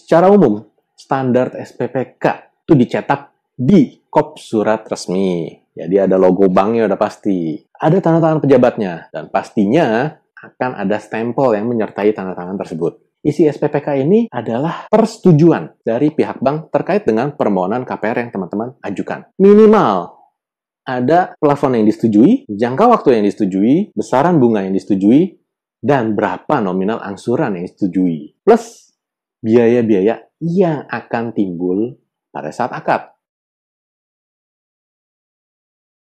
Secara umum, standar SPPK itu dicetak di kop surat resmi. Jadi ada logo banknya udah pasti. Ada tanda tangan pejabatnya. Dan pastinya akan ada stempel yang menyertai tanda tangan tersebut. Isi SPPK ini adalah persetujuan dari pihak bank terkait dengan permohonan KPR yang teman-teman ajukan. Minimal ada plafon yang disetujui, jangka waktu yang disetujui, besaran bunga yang disetujui, dan berapa nominal angsuran yang disetujui. Plus biaya-biaya yang akan timbul pada saat akad.